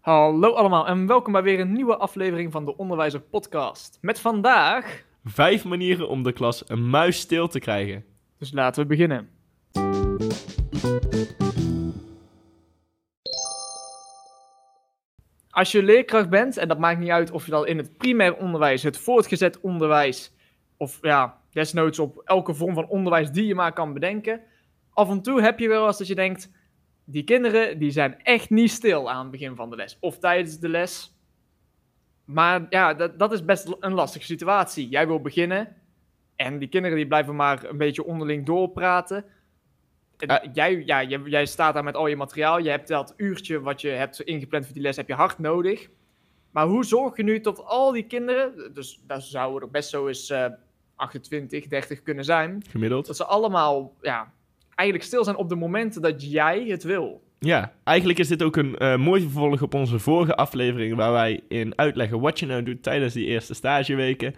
Hallo allemaal en welkom bij weer een nieuwe aflevering van de Onderwijzer Podcast. Met vandaag. Vijf manieren om de klas een muis stil te krijgen. Dus laten we beginnen. Als je leerkracht bent, en dat maakt niet uit of je dat in het primair onderwijs, het voortgezet onderwijs, of ja, desnoods op elke vorm van onderwijs die je maar kan bedenken, af en toe heb je wel eens dat je denkt, die kinderen die zijn echt niet stil aan het begin van de les of tijdens de les. Maar ja, dat, dat is best een lastige situatie. Jij wil beginnen en die kinderen die blijven maar een beetje onderling doorpraten. En jij, ja, jij, jij staat daar met al je materiaal. Je hebt dat uurtje wat je hebt ingepland voor die les, heb je hard nodig. Maar hoe zorg je nu tot al die kinderen, dus daar zouden er best zo eens uh, 28, 30 kunnen zijn. Gemiddeld. Dat ze allemaal ja, eigenlijk stil zijn op de momenten dat jij het wil. Ja, eigenlijk is dit ook een uh, mooi vervolg op onze vorige aflevering, waar wij in uitleggen wat je nou doet tijdens die eerste stageweken,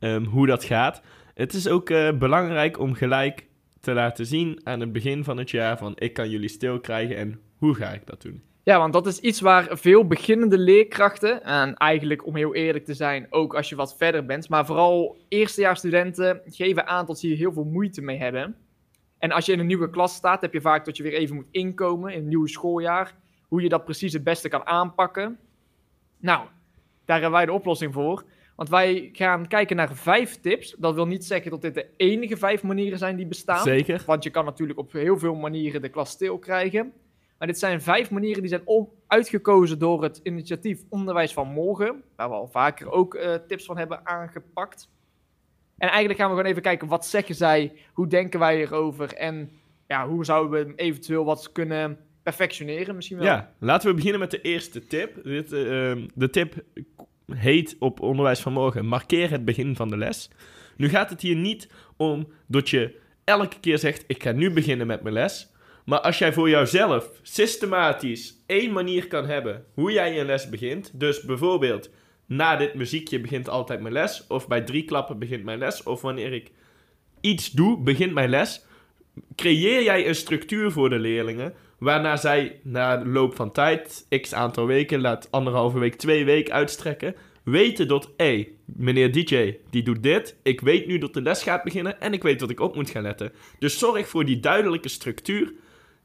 um, hoe dat gaat. Het is ook uh, belangrijk om gelijk te laten zien aan het begin van het jaar van ik kan jullie stil krijgen en hoe ga ik dat doen. Ja, want dat is iets waar veel beginnende leerkrachten, en eigenlijk om heel eerlijk te zijn, ook als je wat verder bent, maar vooral eerstejaarsstudenten geven aan dat ze hier heel veel moeite mee hebben. En als je in een nieuwe klas staat, heb je vaak dat je weer even moet inkomen in een nieuw schooljaar. Hoe je dat precies het beste kan aanpakken. Nou, daar hebben wij de oplossing voor. Want wij gaan kijken naar vijf tips. Dat wil niet zeggen dat dit de enige vijf manieren zijn die bestaan. Zeker. Want je kan natuurlijk op heel veel manieren de klas stil krijgen. Maar dit zijn vijf manieren die zijn uitgekozen door het initiatief Onderwijs van Morgen. Waar we al vaker ook uh, tips van hebben aangepakt. En eigenlijk gaan we gewoon even kijken wat zeggen zij, hoe denken wij erover en ja, hoe zouden we eventueel wat kunnen perfectioneren misschien wel. Ja, laten we beginnen met de eerste tip. Dit, uh, de tip heet op Onderwijs van Morgen, markeer het begin van de les. Nu gaat het hier niet om dat je elke keer zegt, ik ga nu beginnen met mijn les. Maar als jij voor jouzelf systematisch één manier kan hebben hoe jij je les begint. Dus bijvoorbeeld, na dit muziekje begint altijd mijn les. Of bij drie klappen begint mijn les. Of wanneer ik iets doe, begint mijn les. Creëer jij een structuur voor de leerlingen. Waarna zij na de loop van tijd, x aantal weken, laat anderhalve week, twee weken uitstrekken. Weten dat, hé, meneer DJ, die doet dit. Ik weet nu dat de les gaat beginnen en ik weet dat ik op moet gaan letten. Dus zorg voor die duidelijke structuur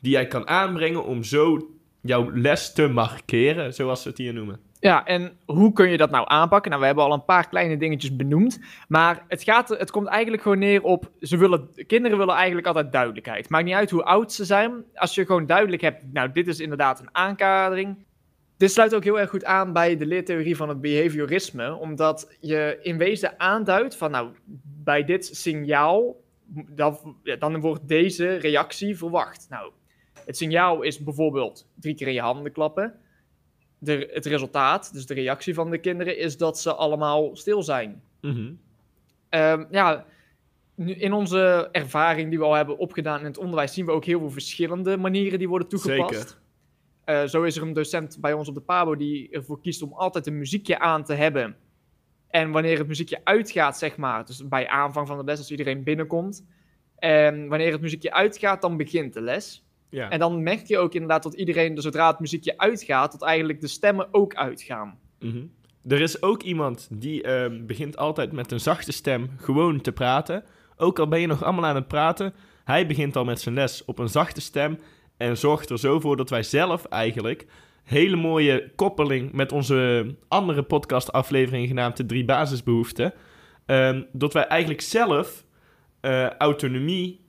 die jij kan aanbrengen om zo jouw les te markeren, zoals ze het hier noemen. Ja, en hoe kun je dat nou aanpakken? Nou, we hebben al een paar kleine dingetjes benoemd. Maar het, gaat, het komt eigenlijk gewoon neer op. Ze willen, kinderen willen eigenlijk altijd duidelijkheid. Maakt niet uit hoe oud ze zijn. Als je gewoon duidelijk hebt. Nou, dit is inderdaad een aankadering. Dit sluit ook heel erg goed aan bij de leertheorie van het behaviorisme. Omdat je in wezen aanduidt van. Nou, bij dit signaal. Dan, dan wordt deze reactie verwacht. Nou, het signaal is bijvoorbeeld drie keer in je handen klappen de, het resultaat, dus de reactie van de kinderen, is dat ze allemaal stil zijn. Mhm. Ehm, ja, nu, in onze ervaring die we al hebben opgedaan in het onderwijs, zien we ook heel veel verschillende manieren die worden toegepast. Zeker. Uh, zo is er een docent bij ons op de PABO die ervoor kiest om altijd een muziekje aan te hebben. En wanneer het muziekje uitgaat, zeg maar, dus bij aanvang van de les, als iedereen binnenkomt, en wanneer het muziekje uitgaat, dan begint de les. Ja. En dan merk je ook inderdaad dat iedereen, dus zodra het muziekje uitgaat, dat eigenlijk de stemmen ook uitgaan. Mhm. Er is ook iemand die uh, begint altijd met een zachte stem gewoon te praten. Ook al ben je nog allemaal aan het praten, hij begint al met zijn les op een zachte stem en zorgt er zo voor dat wij zelf eigenlijk hele mooie koppeling met onze andere podcastaflevering genaamd de drie basisbehoeften. Uh, dat wij eigenlijk zelf uh, autonomie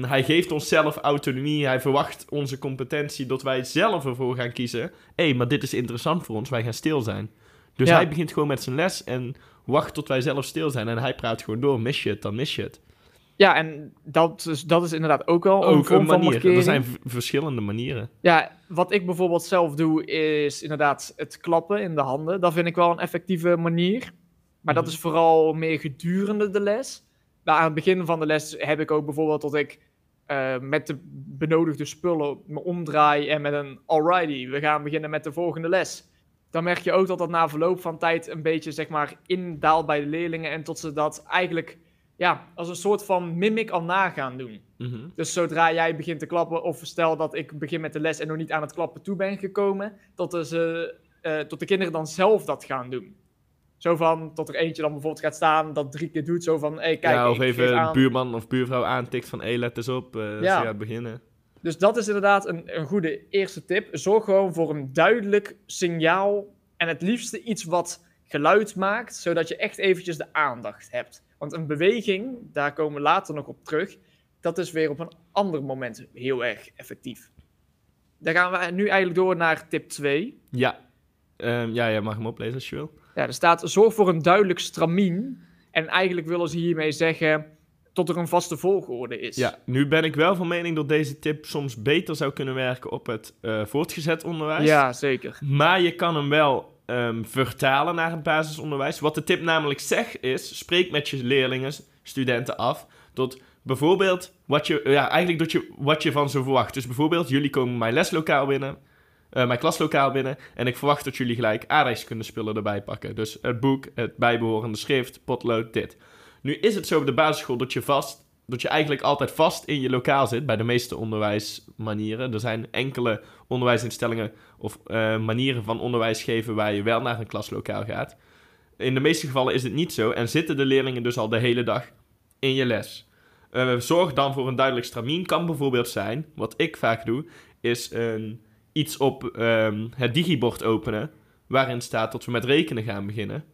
hij geeft ons zelf autonomie. Hij verwacht onze competentie dat wij zelf ervoor gaan kiezen. Hé, hey, maar dit is interessant voor ons. Wij gaan stil zijn. Dus hij begint gewoon met zijn les en wacht tot wij zelf stil zijn. En hij praat gewoon door. Mis je het, dan mis je het. Ja, en dat is, dat is inderdaad ook wel ook een, manier. Er zijn verschillende manieren. Ja, wat ik bijvoorbeeld zelf doe, is inderdaad het klappen in de handen. Dat vind ik wel een effectieve manier. Maar dat mhm. is vooral meer gedurende de les nou, aan het begin van de les heb ik ook bijvoorbeeld dat ik uh, met de benodigde spullen me omdraai en met een alrighty, we gaan beginnen met de volgende les. Dan merk je ook dat dat na verloop van tijd een beetje zeg maar indaalt bij de leerlingen en tot ze dat eigenlijk ja, als een soort van mimic al nagaan doen. Mhm. Dus zodra jij begint te klappen, of stel dat ik begin met de les en nog niet aan het klappen toe ben gekomen, de, ze, eh, tot de kinderen dan zelf dat gaan doen. Zo van, tot er eentje dan bijvoorbeeld gaat staan, dat drie keer doet, zo van, hé, kijk, ja, of even aan. buurman of buurvrouw aantikt van, hé, let eens op, eh Ja. ze gaat beginnen. Dus dat is inderdaad een, een goede eerste tip. Zorg gewoon voor een duidelijk signaal en het liefste iets wat geluid maakt, zodat je echt eventjes de aandacht hebt. Want een beweging, daar komen we later nog op terug, dat is weer op een ander moment heel erg effectief. Dan gaan we nu eigenlijk door naar tip 2. Ja, Ehm, ja, jij mag hem oplezen als je wil. Ja, er staat zorg voor een duidelijk stramien. En eigenlijk willen ze hiermee zeggen tot er een vaste volgorde is. Ja, nu ben ik wel van mening dat deze tip soms beter zou kunnen werken op het eh, voortgezet onderwijs. ja zeker. Maar je kan hem wel ehm, vertalen naar het basisonderwijs. Wat de tip namelijk zegt is, spreek met je leerlingen, studenten af, tot bijvoorbeeld wat je, ja, eigenlijk dat je, wat je van ze verwacht. Dus bijvoorbeeld, jullie komen mijn leslokaal binnen, eh, mijn klaslokaal binnen, en ik verwacht dat jullie gelijk aardrijkskunde erbij pakken. Dus het boek, het bijbehorende schrift, potlood, dit. Nu is het zo op de basisschool dat je vast, dat je eigenlijk altijd vast in je lokaal zit, bij de meeste onderwijsmanieren. Er zijn enkele onderwijsinstellingen of eh, manieren van onderwijs geven waar je wel naar een klaslokaal gaat. In de meeste gevallen is het niet zo en zitten de leerlingen dus al de hele dag in je les. Eh, zorg dan voor een duidelijk stramien. Kan bijvoorbeeld zijn, wat ik vaak doe, is een, iets op ehm, het digibord openen waarin staat dat we met rekenen gaan beginnen.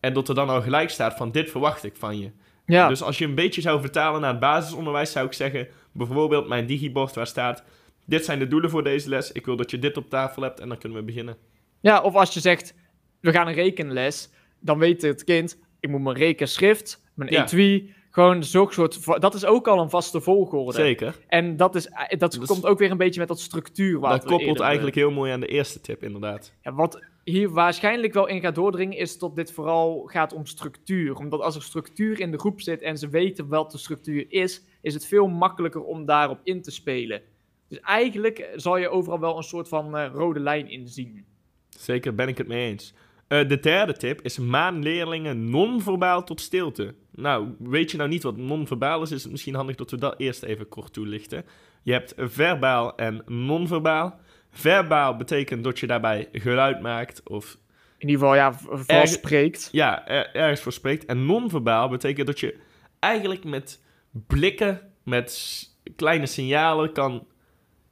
En dat er dan al gelijk staat van dit verwacht ik van je. Ja, Dus als je een beetje zou vertalen naar het basisonderwijs, zou ik zeggen, bijvoorbeeld mijn digibord waar staat, dit zijn de doelen voor deze les, ik wil dat je dit op tafel hebt en dan kunnen we beginnen. ja, of als je zegt, we gaan een rekenles, dan weet het kind, ik moet mijn rekenschrift, mijn Ja. etui, gewoon zo'n soort, dat is ook al een vaste volgorde. Zeker. En dat, is, eh, dat Dus- komt ook weer een beetje met dat structuur. waar Dat koppelt eigenlijk heel mooi aan de eerste tip, inderdaad. Ja, wat hier waarschijnlijk wel in gaat doordringen, is dat dit vooral gaat om structuur. Omdat als er structuur in de groep zit en ze weten wat de structuur is, is het veel makkelijker om daarop in te spelen. Dus eigenlijk zal je overal wel een soort van eh, rode lijn in zien. Zeker, ben ik het mee eens. Eh, de derde tip is maan leerlingen non-verbaal tot stilte. Nou, weet je nou niet wat non-verbaal is, is het misschien handig dat we dat eerst even kort toelichten. Je hebt verbaal en non-verbaal. Verbaal betekent dat je daarbij geluid maakt of In ieder geval, ja, v- vooral Erg- spreekt. ja, er- ergens voor spreekt. En non-verbaal betekent dat je eigenlijk met blikken, met kleine signalen kan,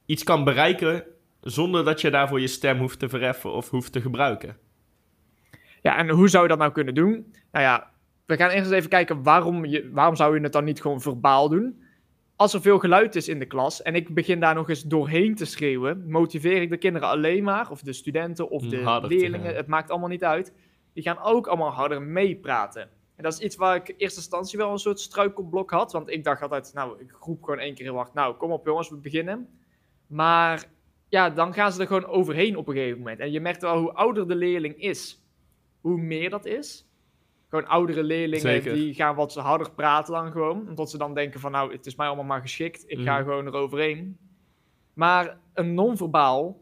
iets kan bereiken zonder dat je daarvoor je stem hoeft te verheffen of hoeft te gebruiken. Ja, en hoe zou je dat nou kunnen doen? Nou ja, we gaan eerst eens even kijken waarom, je, waarom zou je het dan niet gewoon verbaal doen? Als er veel geluid is in de klas en ik begin daar nog eens doorheen te schreeuwen, motiveer ik de kinderen alleen maar, of de studenten of Om de harder leerlingen, het maakt allemaal niet uit. Die gaan ook allemaal harder meepraten. En dat is iets waar ik in eerste instantie wel een soort struikelblok had, want ik dacht altijd, nou, ik roep gewoon één keer heel hard, nou, kom op jongens, we beginnen. Maar ja, dan gaan ze er gewoon overheen op een gegeven moment. En je merkt wel hoe ouder de leerling is, hoe meer dat is. Gewoon oudere leerlingen, Zeker. die gaan wat harder praten dan gewoon. Omdat ze dan denken van, nou, het is mij allemaal maar geschikt. Ik ga Mhm. gewoon eroverheen. Maar een non-verbaal,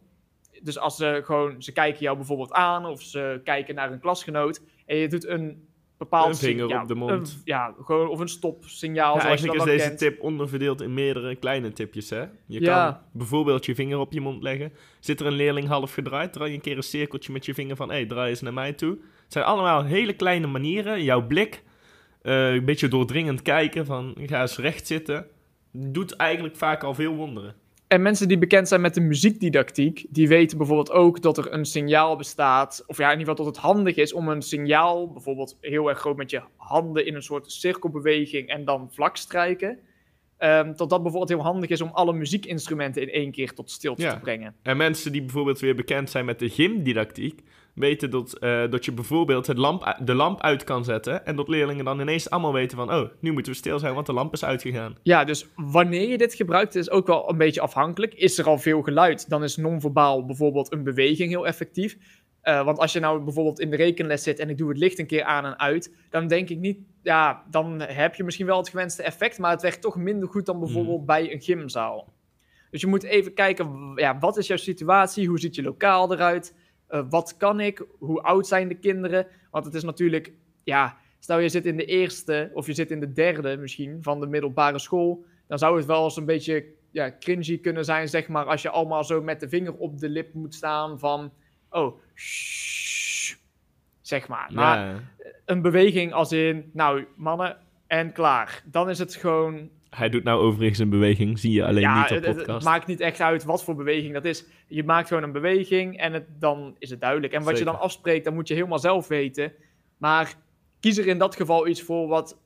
dus als ze gewoon, ze kijken jou bijvoorbeeld aan of ze kijken naar een klasgenoot en je doet een bepaald Een vinger op de mond. een- ja, gewoon of een stopsignaal. Ja, eigenlijk is deze kent. tip onderverdeeld in meerdere kleine tipjes. Hè? Je Ja. kan bijvoorbeeld je vinger op je mond leggen. Zit er een leerling half gedraaid, draai je een keer een cirkeltje met je vinger van... hé, hey, draai eens naar mij toe. Het zijn allemaal hele kleine manieren. Jouw blik, eh, een beetje doordringend kijken van... ga eens recht zitten. Doet eigenlijk vaak al veel wonderen. En mensen die bekend zijn met de muziekdidactiek, die weten bijvoorbeeld ook dat er een signaal bestaat, of ja, in ieder geval dat het handig is om een signaal, bijvoorbeeld heel erg groot met je handen in een soort cirkelbeweging en dan vlak strijken, ehm, dat dat bijvoorbeeld heel handig is om alle muziekinstrumenten in één keer tot stilte Ja. te brengen. En mensen die bijvoorbeeld weer bekend zijn met de gymdidactiek... weten dat, eh, dat je bijvoorbeeld het lamp, de lamp uit kan zetten... en dat leerlingen dan ineens allemaal weten van... oh, nu moeten we stil zijn, want de lamp is uitgegaan. Ja, dus wanneer je dit gebruikt is ook wel een beetje afhankelijk. Is er al veel geluid, dan is non-verbaal bijvoorbeeld een beweging heel effectief. Eh, want als je nou bijvoorbeeld in de rekenles zit en ik doe het licht een keer aan en uit, dan denk ik niet, ja, dan heb je misschien wel het gewenste effect, maar het werkt toch minder goed dan bijvoorbeeld bij een gymzaal. Dus je moet even kijken, ja, wat is jouw situatie? Hoe ziet je lokaal eruit? Eh, wat kan ik? Hoe oud zijn de kinderen? Want het is natuurlijk, ja, Stel je zit in de eerste of je zit in de derde misschien van de middelbare school. Dan zou het wel eens een beetje ja, cringy kunnen zijn, zeg maar, als je allemaal zo met de vinger op de lip moet staan van, oh, shh, zeg maar. Maar Ja. een beweging als in, nou, mannen, en klaar. Dan is het gewoon Hij doet nou overigens een beweging, zie je alleen ja, niet op het- het, podcast. maakt niet echt uit wat voor beweging dat is. Je maakt gewoon een beweging en het, dan is het duidelijk. En wat je dan afspreekt, dan moet je helemaal zelf weten. Maar kies er in dat geval iets voor wat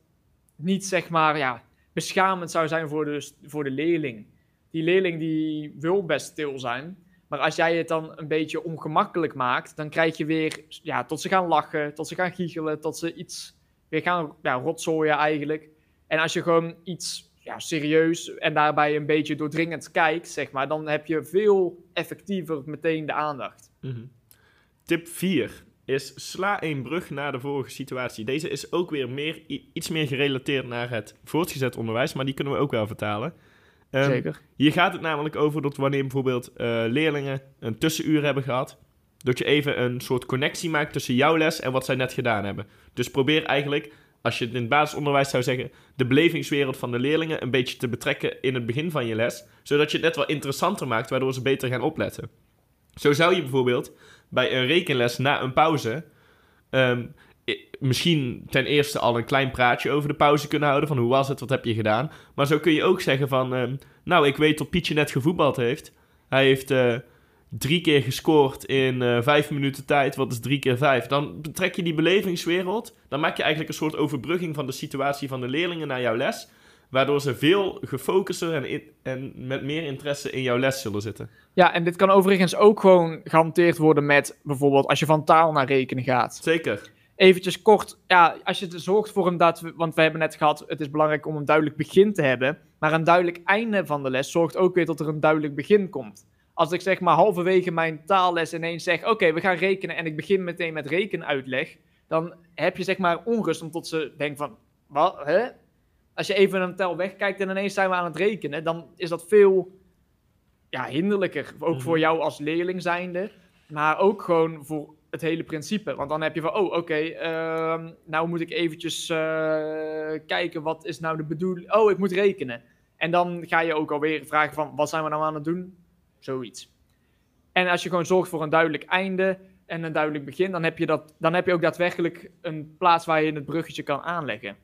niet, zeg maar, ja, beschamend zou zijn voor de, voor de leerling. Die leerling die wil best stil zijn. Maar als jij het dan een beetje ongemakkelijk maakt, dan krijg je weer, ja, tot ze gaan lachen, tot ze gaan giechelen, tot ze iets weer gaan ja, rotzooien eigenlijk. En als je gewoon iets ja, serieus en daarbij een beetje doordringend kijkt, zeg maar, dan heb je veel effectiever meteen de aandacht. Mhm. Tip 4 is sla een brug naar de vorige situatie. Deze is ook weer meer, iets meer gerelateerd naar het voortgezet onderwijs, maar die kunnen we ook wel vertalen. Ehm, Zeker. Hier gaat het namelijk over dat wanneer bijvoorbeeld eh, leerlingen een tussenuur hebben gehad, dat je even een soort connectie maakt tussen jouw les en wat zij net gedaan hebben. Dus probeer eigenlijk, als je het in het basisonderwijs zou zeggen, de belevingswereld van de leerlingen een beetje te betrekken in het begin van je les, zodat je het net wat interessanter maakt, waardoor ze beter gaan opletten. Zo zou je bijvoorbeeld bij een rekenles na een pauze ehm, misschien ten eerste al een klein praatje over de pauze kunnen houden. Van hoe was het, wat heb je gedaan. Maar zo kun je ook zeggen van... ehm, nou, ik weet dat Pietje net gevoetbald heeft. Hij heeft eh, drie keer gescoord in eh, vijf minuten tijd. Wat is drie keer vijf? Dan betrek je die belevingswereld. Dan maak je eigenlijk een soort overbrugging van de situatie van de leerlingen naar jouw les. Waardoor ze veel gefocuster en, in- en met meer interesse in jouw les zullen zitten. Ja, en dit kan overigens ook gewoon gehanteerd worden met bijvoorbeeld als je van taal naar rekenen gaat. Zeker. Eventjes kort, ja, als je er zorgt voor een dat, want we hebben net gehad, het is belangrijk om een duidelijk begin te hebben, maar een duidelijk einde van de les zorgt ook weer dat er een duidelijk begin komt. Als ik zeg maar halverwege mijn taalles ineens zeg, oké, we gaan rekenen en ik begin meteen met rekenuitleg, dan heb je zeg maar onrust omdat ze denken van, wat, hè? Als je even een tel wegkijkt en ineens zijn we aan het rekenen, dan is dat veel ja, hinderlijker. Ook Mhm. voor jou als leerling zijnde, maar ook gewoon voor het hele principe. Want dan heb je van, oh, oké, ehm, nou moet ik eventjes eh, kijken, wat is nou de bedoeling? Oh, ik moet rekenen. En dan ga je ook alweer vragen van, wat zijn we nou aan het doen? Zoiets. En als je gewoon zorgt voor een duidelijk einde en een duidelijk begin, dan heb je, dat, dan heb je ook daadwerkelijk een plaats waar je het bruggetje kan aanleggen.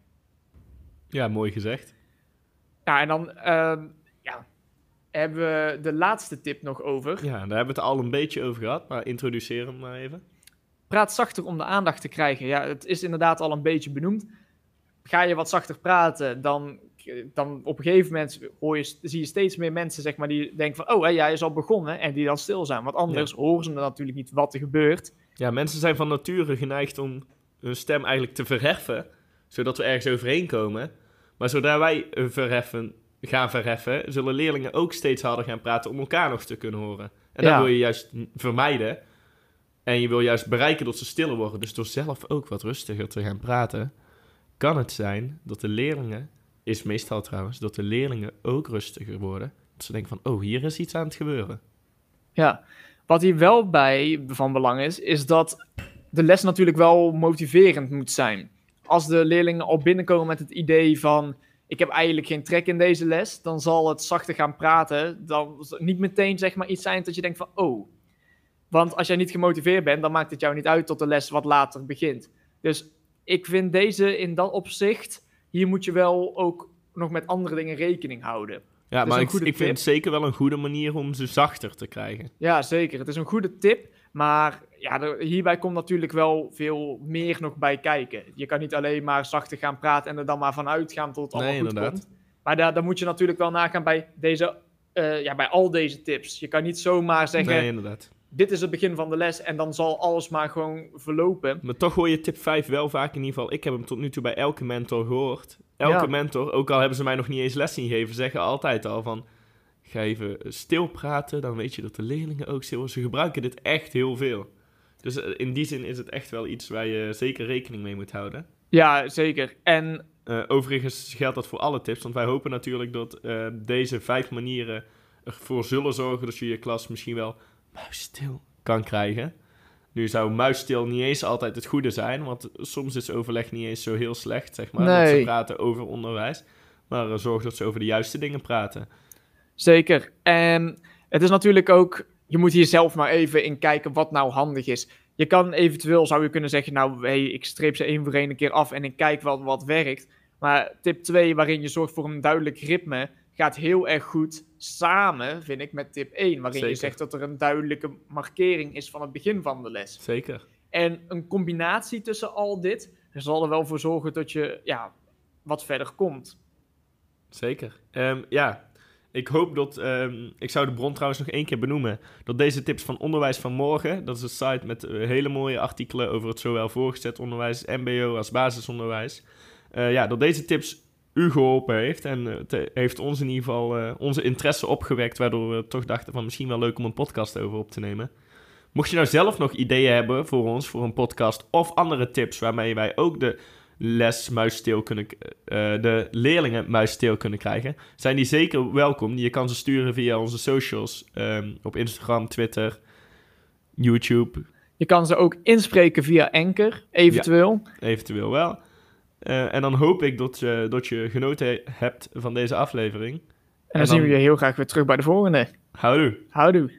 Ja, mooi gezegd. Ja, en dan ehm, ja, hebben we de laatste tip nog over. Ja, daar hebben we het al een beetje over gehad, maar introduceer hem maar even. Praat zachter om de aandacht te krijgen. Ja, het is inderdaad al een beetje benoemd. Ga je wat zachter praten, dan, dan op een gegeven moment hoor je, zie je steeds meer mensen zeg maar, die denken van... Oh, hè, jij is al begonnen. En die dan stil zijn. Want anders horen ze natuurlijk niet wat er gebeurt. Ja, mensen zijn van nature geneigd om hun stem eigenlijk te verheffen, zodat we ergens overheen komen. Maar zodra wij verheffen, gaan verheffen, zullen leerlingen ook steeds harder gaan praten om elkaar nog te kunnen horen. En dat wil je juist vermijden. En je wil juist bereiken dat ze stiller worden. Dus door zelf ook wat rustiger te gaan praten, kan het zijn dat de leerlingen, is meestal trouwens, dat de leerlingen ook rustiger worden. Dat ze denken van, oh, hier is iets aan het gebeuren. Ja, wat hier wel bij van belang is, is dat de les natuurlijk wel motiverend moet zijn. Als de leerlingen al binnenkomen met het idee van, ik heb eigenlijk geen trek in deze les, dan zal het zachter gaan praten, dan niet meteen zeg maar iets zijn dat je denkt van, oh. Want als jij niet gemotiveerd bent, dan maakt het jou niet uit tot de les wat later begint. Dus ik vind deze in dat opzicht, hier moet je wel ook nog met andere dingen rekening houden. Ja, maar ik, ik vind het zeker wel een goede manier om ze zachter te krijgen. Ja, zeker. Het is een goede tip. Maar ja, er- hierbij komt natuurlijk wel veel meer nog bij kijken. Je kan niet alleen maar zachter gaan praten en er dan maar vanuit gaan tot het allemaal Nee, goed inderdaad. komt. Maar daar, daar moet je natuurlijk wel nagaan bij, deze, eh, ja, bij al deze tips. Je kan niet zomaar zeggen, Nee, inderdaad. Dit is het begin van de les en dan zal alles maar gewoon verlopen. Maar toch hoor je tip 5 wel vaak in ieder geval. Ik heb hem tot nu toe bij elke mentor gehoord. Elke Ja. mentor, ook al hebben ze mij nog niet eens les zien geven, zeggen altijd al van... Ga even stil praten, dan weet je dat de leerlingen ook stil Ze gebruiken dit echt heel veel. Dus eh, in die zin is het echt wel iets waar je zeker rekening mee moet houden. Ja, zeker. En Eh, overigens geldt dat voor alle tips, want wij hopen natuurlijk dat eh, deze vijf manieren ervoor zullen zorgen dat je je klas misschien wel muisstil kan krijgen. Nu zou muisstil niet eens altijd het goede zijn, want soms is overleg niet eens zo heel slecht, zeg maar. Dat Nee. ze praten over onderwijs. Maar eh, zorg dat ze over de juiste dingen praten. Zeker. En het is natuurlijk ook, je moet hier zelf maar even in kijken wat nou handig is. Je kan eventueel, zou je kunnen zeggen, nou, hey, ik streep ze één voor één een keer af en ik kijk wat, wat werkt. Maar tip 2, waarin je zorgt voor een duidelijk ritme, gaat heel erg goed samen, vind ik, met tip 1. Waarin je zegt dat er een duidelijke markering is van het begin van de les. Zeker. En een combinatie tussen al dit zal er wel voor zorgen dat je ja, wat verder komt. Zeker. Ehm, ja, ik hoop dat... ehm, ik zou de bron trouwens nog één keer benoemen. Dat deze tips van Onderwijs van Morgen... Dat is een site met eh, hele mooie artikelen over het zowel voorgezet onderwijs, mbo als basisonderwijs. Eh, ja, dat deze tips u geholpen heeft. En het eh, heeft ons in ieder geval eh, onze interesse opgewekt... waardoor we toch dachten van misschien wel leuk om een podcast over op te nemen. Mocht je nou zelf nog ideeën hebben voor ons, voor een podcast... of andere tips waarmee wij ook de les muisstil kunnen... eh, de leerlingen muisstil kunnen krijgen... zijn die zeker welkom. Je kan ze sturen via onze socials. ehm, op Instagram, Twitter, YouTube, Je kan ze ook inspreken via Anchor, eventueel. eventueel wel. Eh, en dan hoop ik dat, je dat je genoten he- hebt van deze aflevering. En dan, zien dan- we je heel graag weer terug bij de volgende. Houdoe! Houdoe.